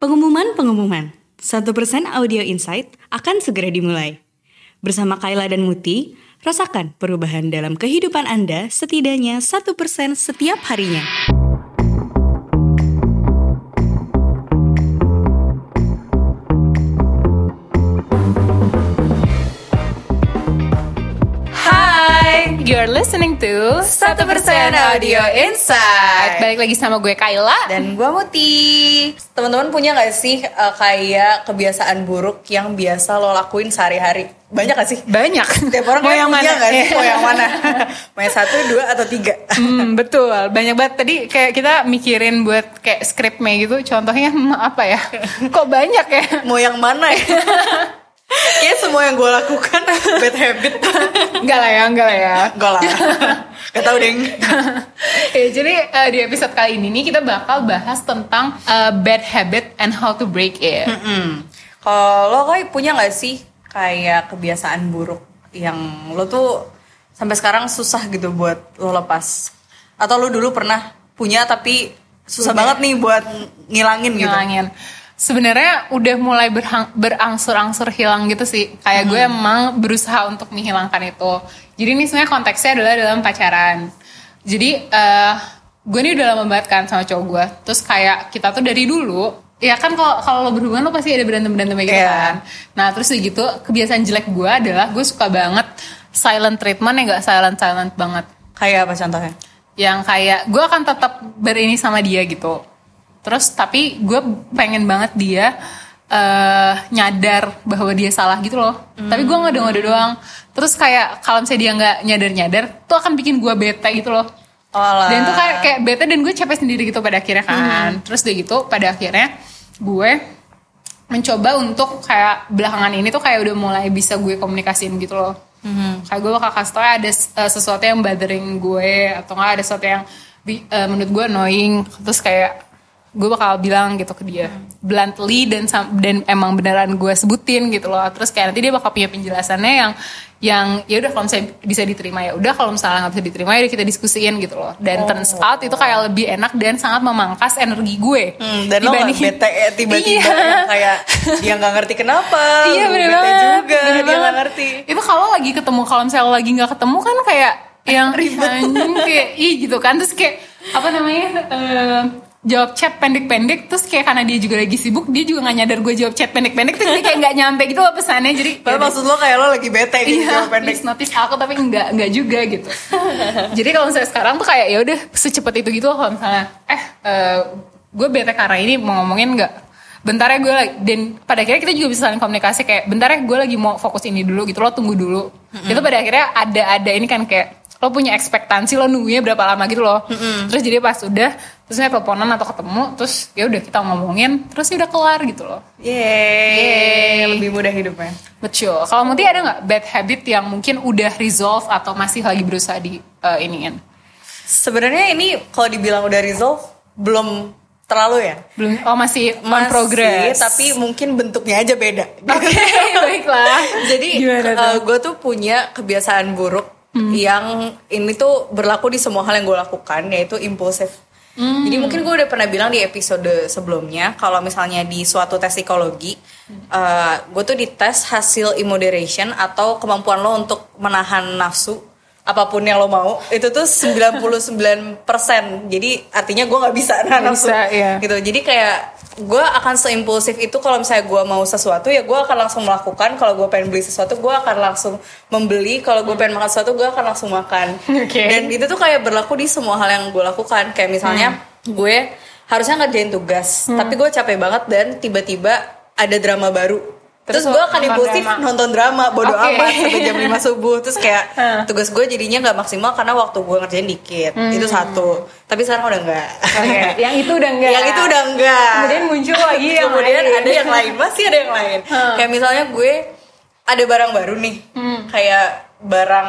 Pengumuman-pengumuman. 1% Audio Insight akan segera dimulai. Bersama Kayla dan Muti, rasakan perubahan dalam kehidupan Anda setidaknya 1% setiap harinya. Listening to 1% Audio Insight. Balik lagi sama gue Kayla Dan gue Muti Teman-teman punya gak sih uh, kayak kebiasaan buruk yang biasa lo lakuin sehari-hari? Banyak gak sih? banyak. Setiap orang mau kayak yang punya mana? gak sih? Mau yang mana? Mau yang satu, dua, atau tiga? hmm, betul, banyak banget. Tadi kayak kita mikirin buat kayak scriptnya gitu. Contohnya apa ya? Kok banyak ya? Mau yang mana ya? Kayaknya semua yang gue lakukan bad habit Enggak lah ya, enggak lah ya. Gak lah Gak tau deng ya, jadi eh, di episode kali ini nih kita bakal bahas tentang eh, bad habit and how to break it. Hmm. Kalau lo kayak punya gak sih kayak kebiasaan buruk yang lo tuh sampai sekarang susah gitu buat lo lepas? Atau lo dulu pernah punya tapi susah banget nih buat ngilangin gitu? ngilangin. Sebenarnya udah mulai berhang- berangsur-angsur hilang gitu sih. Kayak gue Hmm. emang berusaha untuk menghilangkan itu. Jadi ini sebenarnya konteksnya adalah dalam pacaran. Jadi eh gue ini udah lama banget kan sama cowok gue. Terus kayak kita tuh dari dulu Ya kan kalau kalau lo berhubungan lo pasti ada berantem berantem gitu Iya. kan. Nah terus gitu kebiasaan jelek gue adalah gue suka banget silent treatment yang gak silent silent banget Kayak apa contohnya? yang kayak gue akan tetap berini sama dia gitu terus tapi gue pengen banget dia eh nyadar bahwa dia salah gitu loh. Tapi gue ngode-ngode doang. Terus kayak kalau misalnya dia nggak nyadar-nyadar tuh akan bikin gue bete gitu loh. Olah. dan itu kayak kayak bete dan gue capek sendiri gitu pada akhirnya kan. Terus udah gitu pada akhirnya gue mencoba untuk kayak belakangan ini tuh kayak udah mulai bisa gue komunikasiin gitu loh. Kayak gue bakal kasih tau ya ada uh, sesuatu yang bothering gue atau nggak ada sesuatu yang uh, menurut gue annoying. Terus kayak gue bakal bilang gitu ke dia bluntly dan dan emang beneran gue sebutin gitu loh. Terus kayak nanti dia bakal punya penjelasannya yang yang ya udah kalau misalnya bisa diterima ya udah kalau misalnya nggak bisa diterima ya kita diskusiin gitu loh. Dan turns out itu kayak lebih enak dan sangat memangkas energi gue Hmm, dan lo bete ya tiba-tiba Iya. yang kayak dia nggak ngerti kenapa iya bener bete banget. juga bener dia nggak ngerti. Itu kalau lagi ketemu kalau misalnya lagi nggak ketemu kan kayak yang anjing kayak ih gitu kan. Terus kayak apa namanya eh, jawab chat pendek-pendek terus kayak karena dia juga lagi sibuk dia juga nggak nyadar gue jawab chat pendek-pendek terus dia kayak nggak nyampe gitu loh pesannya jadi Padahal yaudah. maksud lo kayak lo lagi bete gitu Iya, jawab pendek. notice aku tapi enggak enggak juga gitu. Jadi kalau misalnya sekarang tuh kayak ya udah secepat itu gitu loh kalau misalnya eh eh, gue bete karena ini mau ngomongin enggak bentar ya gue lagi dan pada akhirnya kita juga bisa saling komunikasi kayak bentar ya gue lagi mau fokus ini dulu gitu lo tunggu dulu. Itu pada akhirnya ada ada ini kan kayak lo punya ekspektasi lo nunggunya berapa lama gitu loh. Terus jadi pas udah terus misalnya teleponan atau ketemu terus ya udah kita ngomongin terus ya udah kelar gitu loh Yeay, lebih mudah hidupnya Betul. Kalau Muti ada nggak bad habit yang mungkin udah resolve atau masih lagi berusaha di uh, iniin? sebenarnya ini kalau dibilang udah resolve belum terlalu ya Belum. Oh masih on Masih, progress. tapi mungkin bentuknya aja beda Oke, baiklah. Jadi Gimana tuh? gue tuh punya kebiasaan buruk Hmm. yang ini tuh berlaku di semua hal yang gue lakukan yaitu impulsif. Hmm. Jadi mungkin gue udah pernah bilang di episode sebelumnya kalau misalnya di suatu tes psikologi, gue tuh dites hasil immoderation atau kemampuan lo untuk menahan nafsu apa pun yang lo mau itu tuh 99% jadi artinya gue nggak bisa nafsu bisa, iya. gitu. Jadi kayak gue akan seimpulsif itu kalau misalnya gue mau sesuatu ya gue akan langsung melakukan. Kalau gue pengen beli sesuatu gue akan langsung membeli. Kalau gue pengen makan sesuatu gue akan langsung makan. Oke. dan itu tuh kayak berlaku di semua hal yang gue lakukan. Kayak misalnya gue harusnya ngerjain tugas tapi gue capek banget dan tiba-tiba ada drama baru terus, Terus gue akan impulsif drama. nonton drama bodo Oke. amat sampai jam 5 subuh. Terus kayak tugas gue jadinya nggak maksimal karena waktu gue ngerjain dikit. Itu satu. Tapi sekarang udah enggak Oke, yang itu udah enggak. yang itu udah enggak Kemudian muncul lagi yang kemudian lain. ada yang lain. Masih ada yang lain. Kayak misalnya gue ada barang baru nih. Kayak barang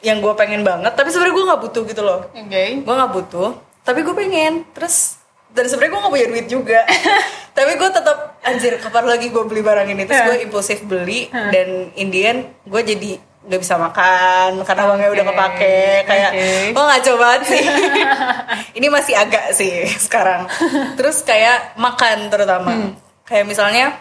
yang gue pengen banget tapi sebenarnya gue nggak butuh gitu loh. Oke. gue nggak butuh tapi gue pengen. Terus dan sebenarnya gue gak punya duit juga. Tapi gue tetap anjir kapan lagi gue beli barang ini? Terus gue impulsif beli. Dan Indian gue jadi nggak bisa makan karena uangnya udah kepake. Kayak oke. oh ngaco banget sih. Ini masih agak sih sekarang. Terus kayak makan terutama. Kayak misalnya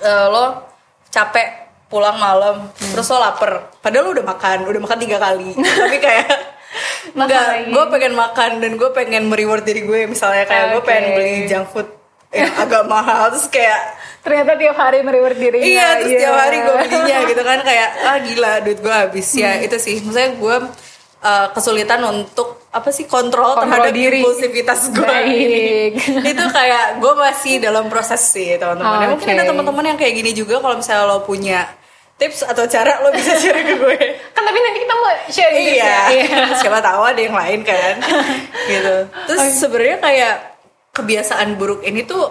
eh, lo capek pulang malam terus lo lapar. Padahal lo udah makan udah makan tiga kali. Tapi kayak enggak gue pengen makan dan gue pengen mereward diri gue misalnya kayak gue Oke. pengen beli junk food yang agak mahal terus kayak ternyata tiap hari mereward dirinya iya terus tiap hari gue Iya. belinya gitu kan kayak ah gila duit gue habis ya Hmm. itu sih maksudnya gue uh, kesulitan untuk apa sih kontrol, Kontrol terhadap diri. impulsivitas gue Baik. itu kayak gue masih dalam proses sih teman-teman Ya, mungkin ada teman-teman yang kayak gini juga kalau misalnya lo punya tips atau cara lo bisa share ke gue kan tapi nanti kita mau share gitu iya ya. siapa tahu ada yang lain kan gitu terus sebenarnya kayak kebiasaan buruk ini tuh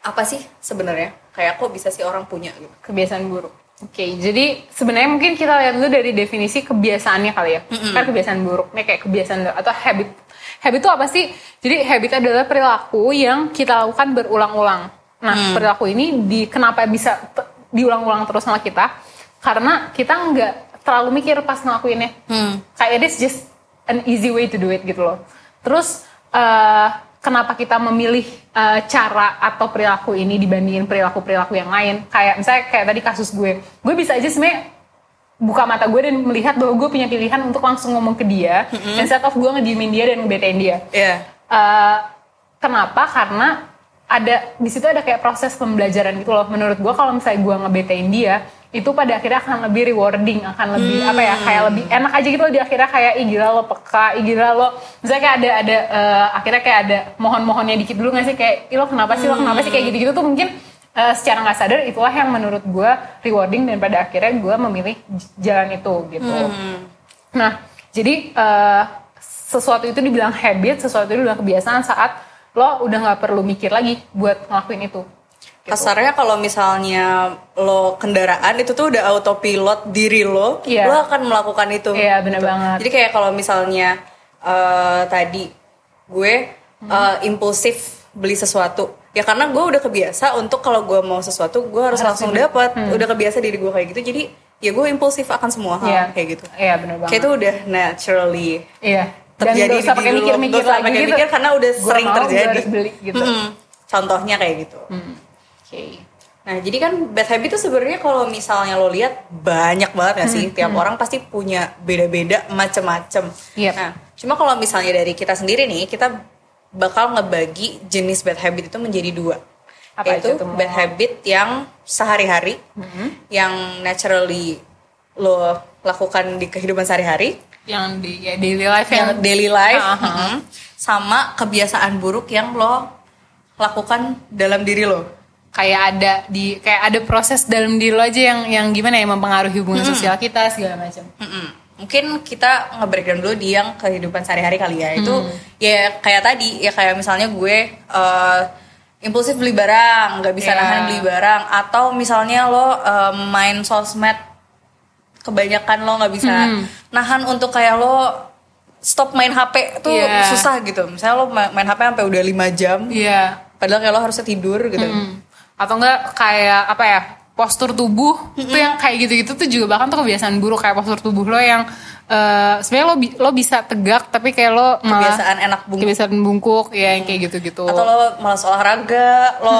apa sih sebenarnya kayak kok bisa sih orang punya gitu kebiasaan buruk. Oke, jadi sebenarnya mungkin kita lihat dulu dari definisi kebiasaannya kali ya. Kan kebiasaan buruk, nih kayak kebiasaan atau habit. Habit itu apa sih? Jadi habit adalah perilaku yang kita lakukan berulang-ulang. Nah, perilaku ini di kenapa bisa diulang-ulang terus sama kita? Karena kita nggak terlalu mikir pas ngelakuinnya. Kayak this just an easy way to do it gitu loh. Terus eh, kenapa kita memilih eh, cara atau perilaku ini dibandingin perilaku-perilaku yang lain? Kayak misalnya kayak tadi kasus gue, gue bisa aja sebenarnya buka mata gue dan melihat bahwa gue punya pilihan untuk langsung ngomong ke dia, instead of gue ngediemin dia dan ngebetain dia. Iya. Eh, kenapa? Karena ada di situ ada kayak proses pembelajaran gitu loh. Menurut gue kalau misalnya gue ngebetain dia, itu pada akhirnya akan lebih rewarding, akan lebih apa ya? Kayak lebih enak aja gitu loh di akhirnya kayak ih gila lo peka, ih gila lo. Misalnya kayak ada ada eh, akhirnya kayak ada mohon-mohonnya dikit dulu gak sih kayak ih lo kenapa sih lo kenapa sih kayak gitu-gitu tuh mungkin eh, secara nggak sadar itulah yang menurut gue rewarding dan pada akhirnya gue memilih jalan itu gitu. Nah, jadi eh, sesuatu itu dibilang habit, sesuatu itu dibilang kebiasaan saat lo udah nggak perlu mikir lagi buat ngelakuin itu. Kasarnya kalau misalnya lo kendaraan itu tuh udah autopilot diri lo, Iya. lo akan melakukan itu. Iya, bener banget. Jadi kayak kalau misalnya eh, tadi gue Hmm. eh, impulsif beli sesuatu, ya karena gue udah kebiasa untuk kalau gue mau sesuatu gue harus, langsung dapat, udah kebiasa diri gue kayak gitu. Jadi ya gue impulsif akan semua hal Hmm. Iya. kayak gitu. Iya, bener banget. Kayak itu udah naturally Iya. Dan terjadi gak usah di pakai mikir-mikir lagi pakai gitu. mikir karena udah Gua sering mau, terjadi. harus beli gitu. Mm-mm. Contohnya kayak gitu. Hmm. Oke. Nah, jadi kan bad habit itu sebenarnya kalau misalnya lo lihat banyak banget ya Hmm, sih. Tiap orang pasti punya beda-beda macem-macem. Yep. Nah, cuma kalau misalnya dari kita sendiri nih, kita bakal ngebagi jenis bad habit itu menjadi dua. Apa Yaitu Mo? bad habit yang sehari-hari, Hmm. yang naturally lo lakukan di kehidupan sehari-hari, Yang di ya, daily life yang, yang daily life, Aha. mm-mm, sama kebiasaan buruk yang lo lakukan dalam diri lo. kayak ada di kayak ada proses dalam diri lo aja yang yang gimana ya mempengaruhi hubungan sosial kita segala macam. Mm-mm. Mungkin kita nge-breakdown dulu di yang kehidupan sehari-hari kali ya. Itu Hmm. ya kayak tadi, ya kayak misalnya gue eh, impulsif beli barang, nggak bisa Iya. nahan beli barang, atau misalnya lo eh, main sosmed kebanyakan lo nggak bisa Hmm. nahan untuk kayak lo stop main HP tuh Iya. susah gitu. Misalnya lo ma- main HP sampai udah 5 jam, Iya. padahal kayak lo harusnya tidur gitu. Hmm. Atau enggak kayak apa ya? Postur tubuh tuh yang kayak gitu-gitu tuh juga bahkan tuh kebiasaan buruk kayak postur tubuh lo yang eh sebenarnya lo lo bisa tegak tapi kayak lo malah Kebiasaan enak bungkuk. kebiasaan bungkuk ya yang kayak gitu-gitu. atau lo malas olahraga lo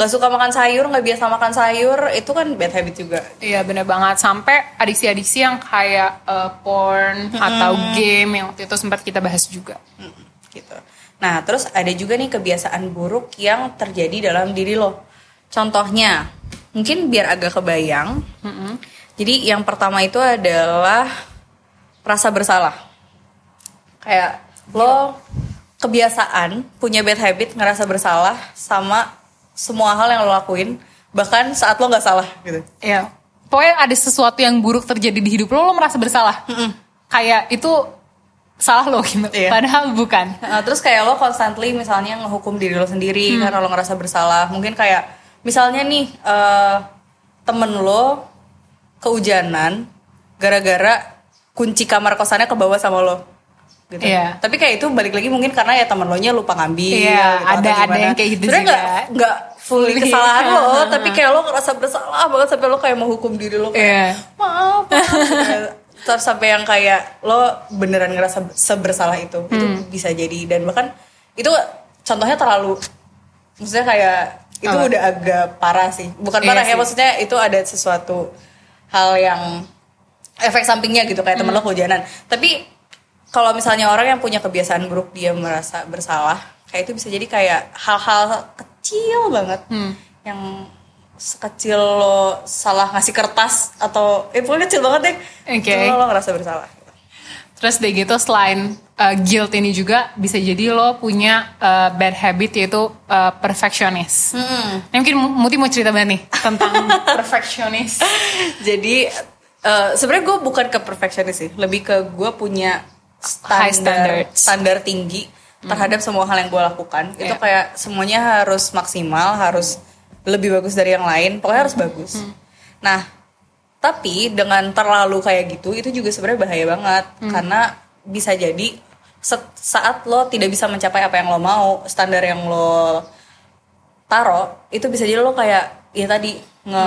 nggak suka makan sayur nggak biasa makan sayur itu kan bad habit juga. Iya bener banget. Sampai adiksi-adiksi yang kayak eh, porn atau game yang waktu itu sempat kita bahas juga. Mm, gitu. Nah terus ada juga nih kebiasaan buruk yang terjadi dalam diri lo. Contohnya mungkin biar agak kebayang jadi yang pertama itu adalah rasa bersalah kayak lo kebiasaan punya bad habit ngerasa bersalah sama semua hal yang lo lakuin bahkan saat lo nggak salah gitu Iya. Pokoknya ada sesuatu yang buruk terjadi di hidup lo, lo merasa bersalah. Kayak itu salah lo gitu. Iya. Padahal bukan. Nah, terus kayak lo constantly misalnya ngehukum diri lo sendiri karena lo ngerasa bersalah. Mungkin kayak misalnya nih eh, temen lo kehujanan gara-gara kunci kamar kosannya ke bawah sama lo. Gitu. Iya. Tapi kayak itu balik lagi mungkin karena ya temen lo nya lupa ngambil. Iya, gitu, ada- ada yang kayak gitu Sebenarnya juga. nggak nggak fully kesalahan lo, tapi kayak lo ngerasa bersalah banget sampai lo kayak menghukum diri lo. Kayak, Iya. maaf, maaf. terus sampai yang kayak lo beneran ngerasa sebersalah itu itu Hmm. bisa jadi dan bahkan itu contohnya terlalu maksudnya kayak itu Apa? udah agak parah sih bukan Iya parah ya sih. maksudnya itu ada sesuatu hal yang efek sampingnya gitu kayak Hmm. temen lo kehujanan tapi kalau misalnya orang yang punya kebiasaan buruk dia merasa bersalah kayak itu bisa jadi kayak hal-hal kecil banget Hmm. yang sekecil lo salah ngasih kertas atau eh pokoknya kecil banget deh. Itu lo ngerasa bersalah Terus deh gitu selain uh, guilt ini juga bisa jadi lo punya uh, bad habit yaitu uh, perfectionist. Hmm. Ini mungkin Muti mau cerita banget nih tentang perfectionist. Jadi eh, sebenarnya gue bukan ke perfectionist sih, lebih ke gue punya High standar standards. standar tinggi terhadap semua hal yang gue lakukan. Itu Yeah. kayak semuanya harus maksimal, harus lebih bagus dari yang lain, pokoknya harus bagus. Nah, tapi dengan terlalu kayak gitu itu juga sebenarnya bahaya banget karena bisa jadi saat lo tidak bisa mencapai apa yang lo mau, standar yang lo taro itu bisa jadi lo kayak ya tadi nge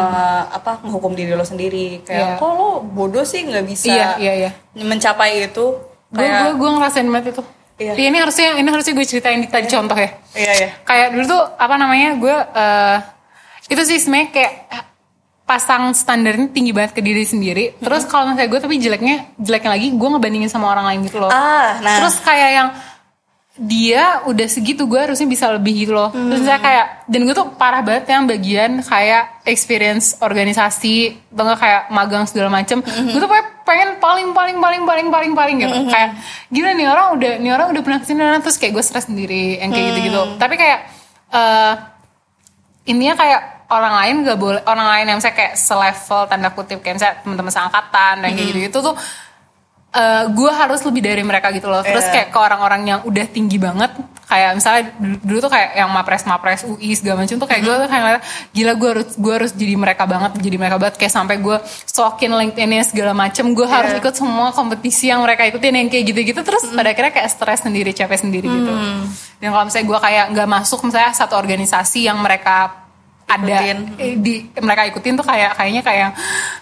apa ngehukum diri lo sendiri kayak Iya. kok lo bodoh sih nggak bisa Iya, iya, iya. mencapai itu Gue kayak gue gue ngerasain banget itu. Iya. Iya. ini harusnya ini harusnya gue ceritain di tadi contoh ya. iya iya Kayak dulu tuh apa namanya gue eh itu sih sebenarnya kayak pasang standarnya tinggi banget ke diri sendiri. Terus kalau misalnya gue tapi jeleknya jeleknya lagi gue ngebandingin sama orang lain gitu loh. ah nah Terus kayak yang dia udah segitu gue harusnya bisa lebih gitu loh. Terus Hmm. saya kayak dan gue tuh parah banget yang bagian kayak experience organisasi atau nggak kayak magang segala macem. Hmm. Gue tuh kayak pengen paling paling paling paling paling paling gitu. Hmm. Kayak gila nih orang udah nih orang udah pernah ke sini nah, terus kayak gue stres sendiri yang kayak gitu-gitu. Hmm. Tapi kayak eh intinya kayak orang lain gak boleh orang lain yang misalnya kayak selevel tanda kutip kayak misalnya teman-teman seangkatan dan kayak gitu-gitu tuh gue harus lebih dari mereka gitu loh. Terus Iya. kayak ke orang-orang yang udah tinggi banget, kayak misalnya dulu, dulu tuh kayak yang mapres mapres UI segala macam tuh kayak gue tuh kayak gila gue harus gue harus jadi mereka banget, jadi mereka banget kayak sampai gue sokin LinkedIn-nya segala macem, gue harus Iya. ikut semua kompetisi yang mereka ikutin yang kayak gitu-gitu. Terus pada akhirnya kayak stres sendiri, capek sendiri gitu. Dan kalau misalnya gue kayak nggak masuk misalnya satu organisasi yang mereka ada eh, di mereka ikutin tuh kayak kayaknya kayak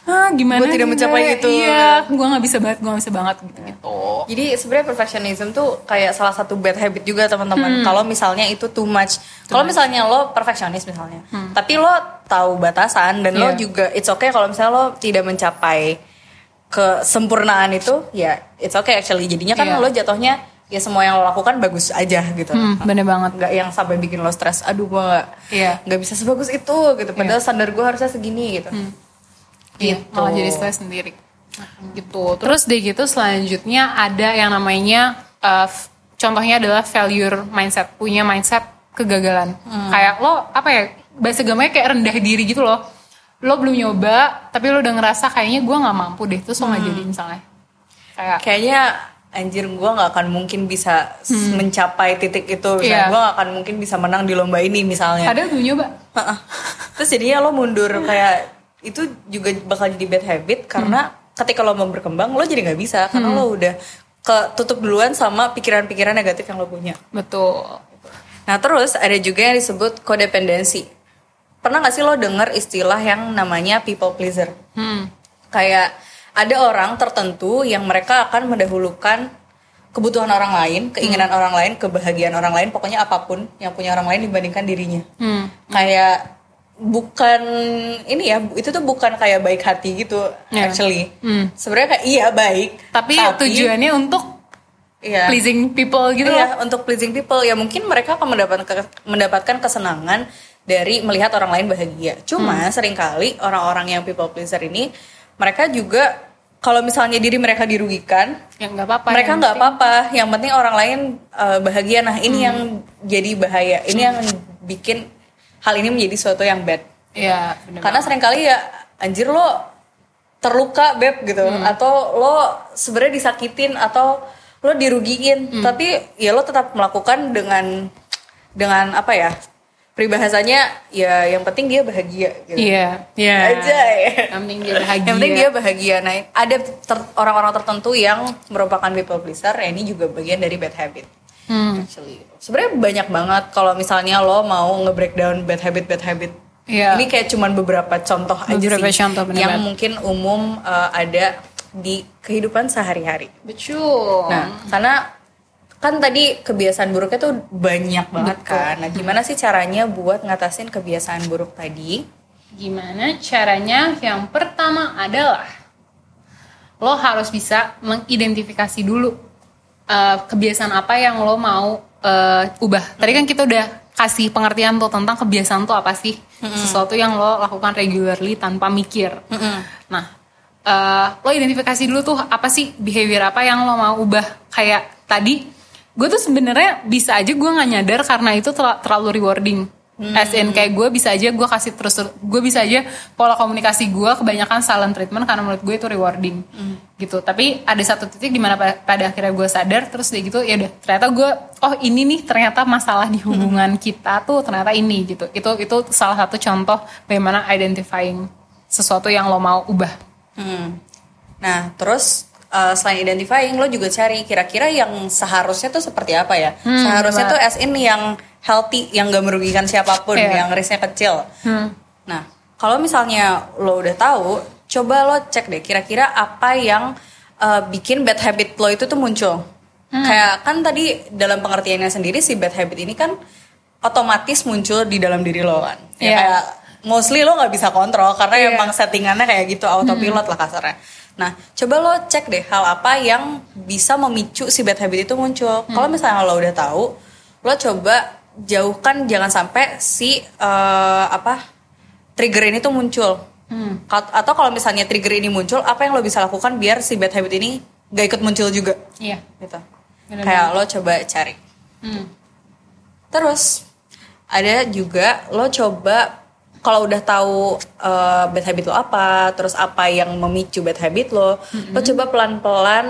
ah gimana Gua tidak mencapai itu." iya gue nggak bisa banget gue nggak bisa banget gitu gitu Jadi sebenarnya perfectionism tuh kayak salah satu bad habit juga Hmm. teman-teman. Kalau misalnya itu too much. Kalau misalnya lo perfectionist misalnya, Hmm. tapi lo tahu batasan dan lo Iya. juga it's okay kalau misalnya lo tidak mencapai kesempurnaan itu, ya it's okay actually. Jadinya kan Iya. lo jatuhnya ya semua yang lo lakukan bagus aja gitu. hmm, bener banget Nggak yang sampai bikin lo stres. Aduh gue nggak Iya. nggak bisa sebagus itu gitu. Padahal standar gue harusnya segini gitu. Iya, Gitu. malah jadi stres sendiri gitu terus deh gitu selanjutnya ada yang namanya uh, contohnya adalah failure mindset punya mindset kegagalan kayak lo apa ya bahasa gamanya kayak rendah diri gitu loh lo belum nyoba tapi lo udah ngerasa kayaknya gue nggak mampu deh terus lo nggak jadi misalnya kayak kayaknya anjir gue nggak akan mungkin bisa s- mencapai titik itu. Hmm. Iya. gue gak akan mungkin bisa menang di lomba ini misalnya. Ada belum nyoba. Terus jadinya lo mundur kayak itu juga bakal jadi bad habit karena Hmm. ketika lo mau berkembang lo jadi nggak bisa. Karena lo udah ketutup duluan sama pikiran-pikiran negatif yang lo punya. Betul. Nah terus ada juga yang disebut kodependensi. Pernah gak sih lo denger istilah yang namanya people pleaser? Hmm. kayak ada orang tertentu yang mereka akan mendahulukan kebutuhan orang lain, keinginan orang lain, kebahagiaan orang lain, pokoknya apa pun yang punya orang lain dibandingkan dirinya. Hmm. Kayak bukan ini ya, itu tuh bukan kayak baik hati gitu Ya. actually. Hmm. Sebenarnya kayak iya baik, tapi, tujuannya untuk iya, pleasing people gitu loh untuk pleasing people ya mungkin mereka akan mendapatkan mendapatkan kesenangan dari melihat orang lain bahagia. Cuma Hmm. sering kali orang-orang yang people pleaser ini mereka juga kalau misalnya diri mereka dirugikan, ya nggak apa-apa mereka yang nggak apa-apa. Yang penting orang lain uh, bahagia. Nah ini yang jadi bahaya. Ini yang bikin hal ini menjadi suatu yang bad. Iya, Karena sering kali ya anjir lo terluka beb gitu Hmm. atau lo sebenarnya disakitin atau lo dirugiin Hmm. tapi ya lo tetap melakukan dengan dengan apa ya peribahasanya ya yang penting dia bahagia gitu. Iya, iya. Aja ya. Yang penting dia bahagia. Yang penting dia bahagia. Nah, ada ter- orang-orang tertentu yang merupakan people pleaser, ya ini juga bagian dari bad habit. Hmm. Actually. Sebenarnya banyak banget kalau misalnya lo mau nge-breakdown bad habit bad habit. Iya. Ini kayak cuman beberapa contoh aja Beberapa sih contoh, bener yang mungkin umum uh, ada di kehidupan sehari-hari. Betul. Nah, karena kan tadi kebiasaan buruknya tuh banyak banget kan. Nah, gimana sih caranya buat ngatasin kebiasaan buruk tadi? Gimana caranya? Yang pertama adalah lo harus bisa mengidentifikasi dulu uh, kebiasaan apa yang lo mau uh, ubah. Tadi kan kita udah kasih pengertian tuh tentang kebiasaan tuh apa sih? Mm-hmm. Sesuatu yang lo lakukan regularly tanpa mikir. Mm-hmm. Nah, uh, lo identifikasi dulu tuh apa sih behavior apa yang lo mau ubah? Kayak tadi, gue tuh sebenarnya bisa aja gue nggak nyadar karena itu terlalu rewarding Hmm. As in kayak gue bisa aja gue kasih terus gue bisa aja pola komunikasi gue kebanyakan silent treatment karena menurut gue itu rewarding hmm. gitu. Tapi ada satu titik di mana pada akhirnya gue sadar terus dia gitu ya udah ternyata gue oh ini nih ternyata masalah di hubungan hmm. kita tuh ternyata ini gitu. Itu itu salah satu contoh bagaimana identifying sesuatu yang lo mau ubah. Hmm. Nah terus uh, selain identifying lo juga cari kira-kira yang seharusnya tuh seperti apa ya? Hmm, seharusnya bener. tuh as in yang healthy yang gak merugikan siapa pun yeah. yang risknya kecil hmm. nah kalau misalnya lo udah tahu coba lo cek deh kira-kira apa yang uh, bikin bad habit lo itu tuh muncul hmm. kayak kan tadi dalam pengertiannya sendiri si bad habit ini kan otomatis muncul di dalam diri lo kan ya yeah. kayak mostly lo nggak bisa kontrol karena yeah. emang settingannya kayak gitu autopilot hmm. lah kasarnya Nah, coba lo cek deh hal apa yang bisa memicu si bad habit itu muncul. Hmm. Kalau misalnya lo udah tahu, lo coba jauhkan jangan sampai si uh, apa trigger ini tuh muncul hmm. atau kalau misalnya trigger ini muncul apa yang lo bisa lakukan biar si bad habit ini gak ikut muncul juga iya gitu Bener -bener. kayak lo coba cari hmm. terus ada juga lo coba kalau udah tahu uh, bad habit lo apa terus apa yang memicu bad habit lo -hmm. lo coba pelan pelan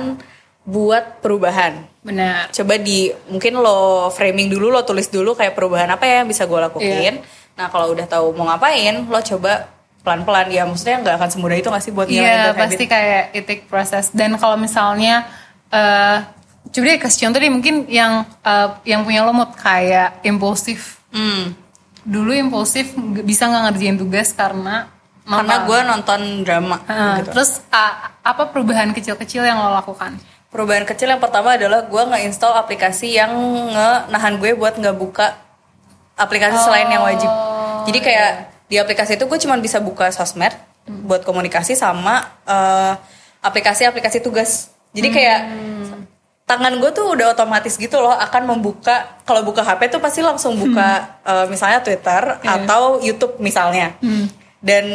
buat perubahan. Benar. Coba di mungkin lo framing dulu, lo tulis dulu kayak perubahan apa ya yang bisa gue lakuin. Yeah. Nah kalau udah tahu mau ngapain, lo coba pelan-pelan ya maksudnya nggak akan semudah itu nggak sih buat Iya yeah, pasti kayak itik proses dan kalau misalnya uh, coba deh kasih contoh deh mungkin yang uh, yang punya lo mood kayak impulsif hmm. Dulu impulsif bisa nggak ngerjain tugas karena karena gue nonton drama uh, gitu. terus uh, apa perubahan kecil-kecil yang lo lakukan perubahan kecil yang pertama adalah gue nge-install aplikasi yang nge nahan gue buat nggak buka aplikasi oh, selain yang wajib jadi kayak yeah. di aplikasi itu gue cuma bisa buka sosmed hmm. buat komunikasi sama aplikasi eh, aplikasi-aplikasi tugas jadi kayak hmm. Tangan gue tuh udah otomatis gitu loh akan membuka kalau buka HP tuh pasti langsung buka hmm. uh, misalnya Twitter yeah. atau YouTube misalnya hmm. dan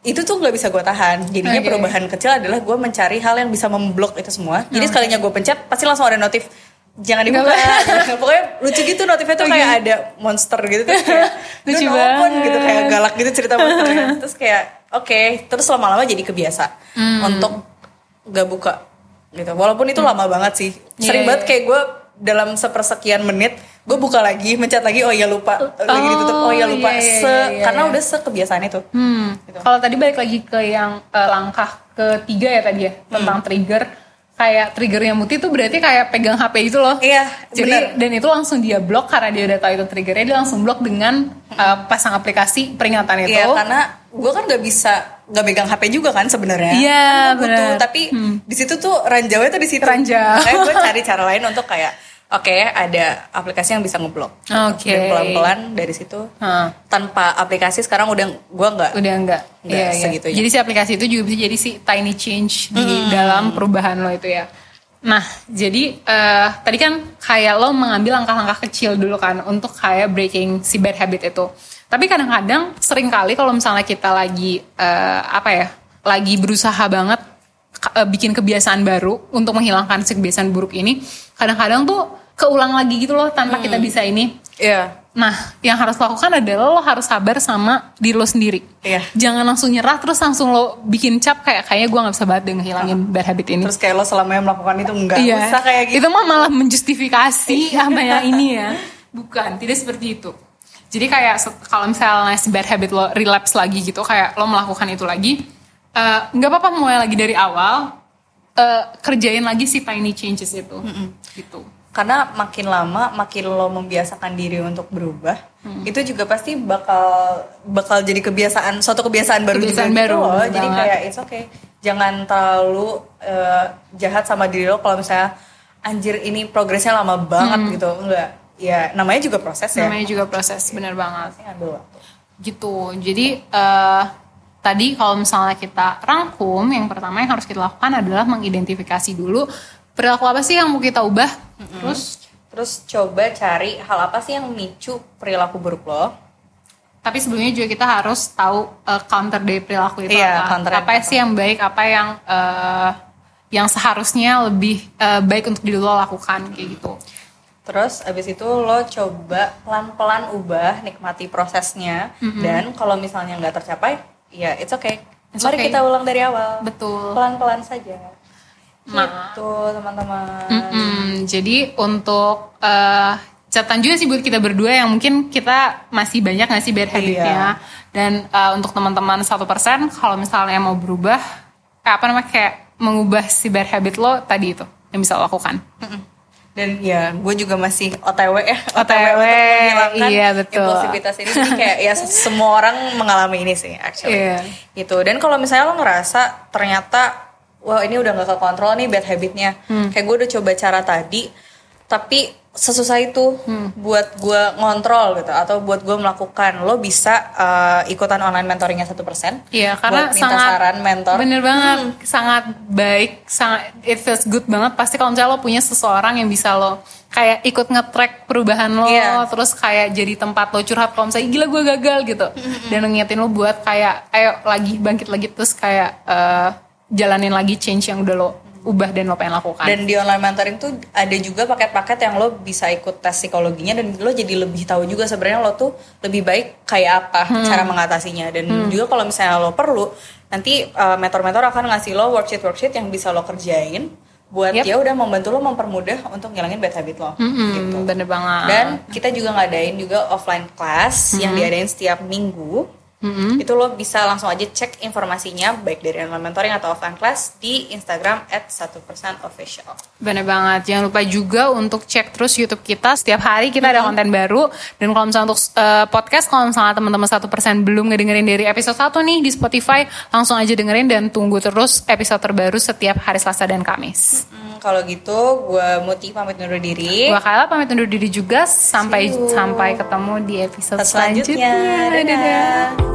itu tuh nggak bisa gue tahan jadinya okay. perubahan kecil adalah gue mencari hal yang bisa memblok itu semua jadi okay. sekalinya gue pencet pasti langsung ada notif jangan dibuka pokoknya lucu gitu notifnya tuh kayak ada monster gitu terus kayak lucu banget gitu kayak galak gitu cerita monsternya terus kayak oke okay. terus lama-lama jadi kebiasa hmm. untuk gak buka gitu walaupun itu hmm. lama banget sih sering yeah, banget iya. kayak gue dalam sepersekian menit gue buka lagi mencet lagi oh ya lupa oh, lagi ditutup oh ya lupa iya, iya, se iya, karena udah se kebiasaan itu hmm. gitu. kalau tadi balik lagi ke yang uh, langkah ketiga ya tadi ya hmm. tentang trigger kayak triggernya Muti tuh berarti kayak pegang HP itu loh. Iya. Jadi bener. dan itu langsung dia blok karena dia udah tahu itu triggernya dia langsung blok dengan uh, pasang aplikasi peringatan itu. Iya karena gue kan gak bisa gak pegang HP juga kan sebenarnya. Iya benar. Tapi hmm. di situ tuh ranjaunya tuh di situ. Ranjau. Kayak gue cari cara lain untuk kayak Oke, okay, ada aplikasi yang bisa ngeblok. Oke. Okay. pelan-pelan dari situ. Hmm. Tanpa aplikasi sekarang udah gua nggak. Udah nggak. Iya, segitu iya. Jadi si aplikasi itu juga bisa jadi si tiny change di hmm. dalam perubahan lo itu ya. Nah, jadi uh, tadi kan kayak lo mengambil langkah-langkah kecil dulu kan untuk kayak breaking si bad habit itu. Tapi kadang-kadang sering kali kalau misalnya kita lagi uh, apa ya, lagi berusaha banget uh, bikin kebiasaan baru untuk menghilangkan si kebiasaan buruk ini, kadang-kadang tuh keulang lagi gitu loh tanpa hmm. kita bisa ini. Iya. Yeah. Nah, yang harus lakukan adalah lo harus sabar sama diri lo sendiri. Iya. Yeah. Jangan langsung nyerah terus langsung lo bikin cap kayak kayaknya gue nggak bisa banget deh ngehilangin uh. bad habit ini. Terus kayak lo selama yang melakukan itu enggak yeah. usah kayak gitu. Itu mah malah menjustifikasi apa yang ini ya. Bukan, tidak seperti itu. Jadi kayak kalau misalnya si bad habit lo relapse lagi gitu, kayak lo melakukan itu lagi, eh, nggak uh, apa-apa mulai lagi dari awal, uh, kerjain lagi si tiny changes itu, mm -mm. gitu. Karena makin lama makin lo membiasakan diri untuk berubah hmm. itu juga pasti bakal bakal jadi kebiasaan suatu kebiasaan baru kebiasaan juga baru gitu loh. jadi kayak it's okay. Jangan terlalu uh, jahat sama diri lo kalau misalnya anjir ini progresnya lama banget gitu. Enggak ya namanya juga proses ya. Namanya juga proses bener banget. Ngambil waktu. Gitu. Jadi eh, tadi kalau misalnya kita rangkum yang pertama yang harus kita lakukan adalah mengidentifikasi dulu perilaku apa sih yang mau kita ubah. Terus? Terus coba cari hal apa sih yang memicu perilaku buruk lo. Tapi sebelumnya juga kita harus tahu eh, counter dari perilaku itu Iya, apa. apa sih yang baik apa yang eh, yang seharusnya lebih eh, baik untuk diri lo lakukan kayak gitu Terus abis itu lo coba pelan-pelan ubah, nikmati prosesnya. Dan kalau misalnya nggak tercapai, ya it's okay. It's Mari okay. kita ulang dari awal. betul Pelan-pelan saja. Nah. Gitu teman-teman. Mm-mm. Jadi untuk eh, catatan juga sih buat kita berdua yang mungkin kita masih banyak nggak sih bad habitnya dan eh, untuk teman-teman satu persen kalau misalnya mau berubah apa namanya kayak mengubah si bad habit lo tadi itu yang bisa lo lakukan. Mm-mm. Dan ya, gue juga masih OTW ya. OTW, untuk menghilangkan iya, betul. impulsivitas ini. Jadi kayak ya semua orang mengalami ini sih, actually. Iya. Gitu. Dan kalau misalnya lo ngerasa ternyata, wah ini udah gak kekontrol nih bad habitnya. Hmm. Kayak gue udah coba cara tadi, tapi sesusah itu Hmm. buat gue ngontrol gitu atau buat gue melakukan. Lo bisa eh, ikutan online mentoringnya satu persen. Iya karena buat minta sangat saran mentor. bener banget sangat baik sangat it feels good banget. Pasti kalau misalnya lo punya seseorang yang bisa lo kayak ikut nge-track perubahan lo Iya. terus kayak jadi tempat lo curhat kalau misalnya gila gue gagal gitu. Dan ngingetin lo buat kayak ayo lagi bangkit lagi terus kayak eh, jalanin lagi change yang udah lo ubah dan lo pengen lakukan Dan di online mentoring tuh ada juga paket-paket yang lo bisa ikut tes psikologinya dan lo jadi lebih tahu juga sebenarnya lo tuh lebih baik kayak apa Hmm. cara mengatasinya dan juga kalau misalnya lo perlu nanti uh, mentor-mentor akan ngasih lo worksheet worksheet yang bisa lo kerjain buat Yep. ya udah membantu lo mempermudah untuk ngilangin bad habit lo Mm-mm, gitu. bener banget Dan kita juga ngadain juga offline class yang diadain setiap minggu. Itu lo bisa langsung aja cek informasinya baik dari online mentoring atau offline class di Instagram at 1% official. Bener banget. Jangan lupa juga untuk cek terus YouTube kita. Setiap hari kita ada konten baru. Dan kalau misalnya untuk uh, podcast, kalau misalnya teman-teman satu persen belum ngedengerin dari episode 1 nih di Spotify, langsung aja dengerin dan tunggu terus episode terbaru setiap hari Selasa dan Kamis. Hmm, kalau gitu gue Muti pamit undur diri. Gua Kayla pamit undur diri juga. Sampai sampai ketemu di episode Selanjutnya. selanjutnya. Dadah. Dadah.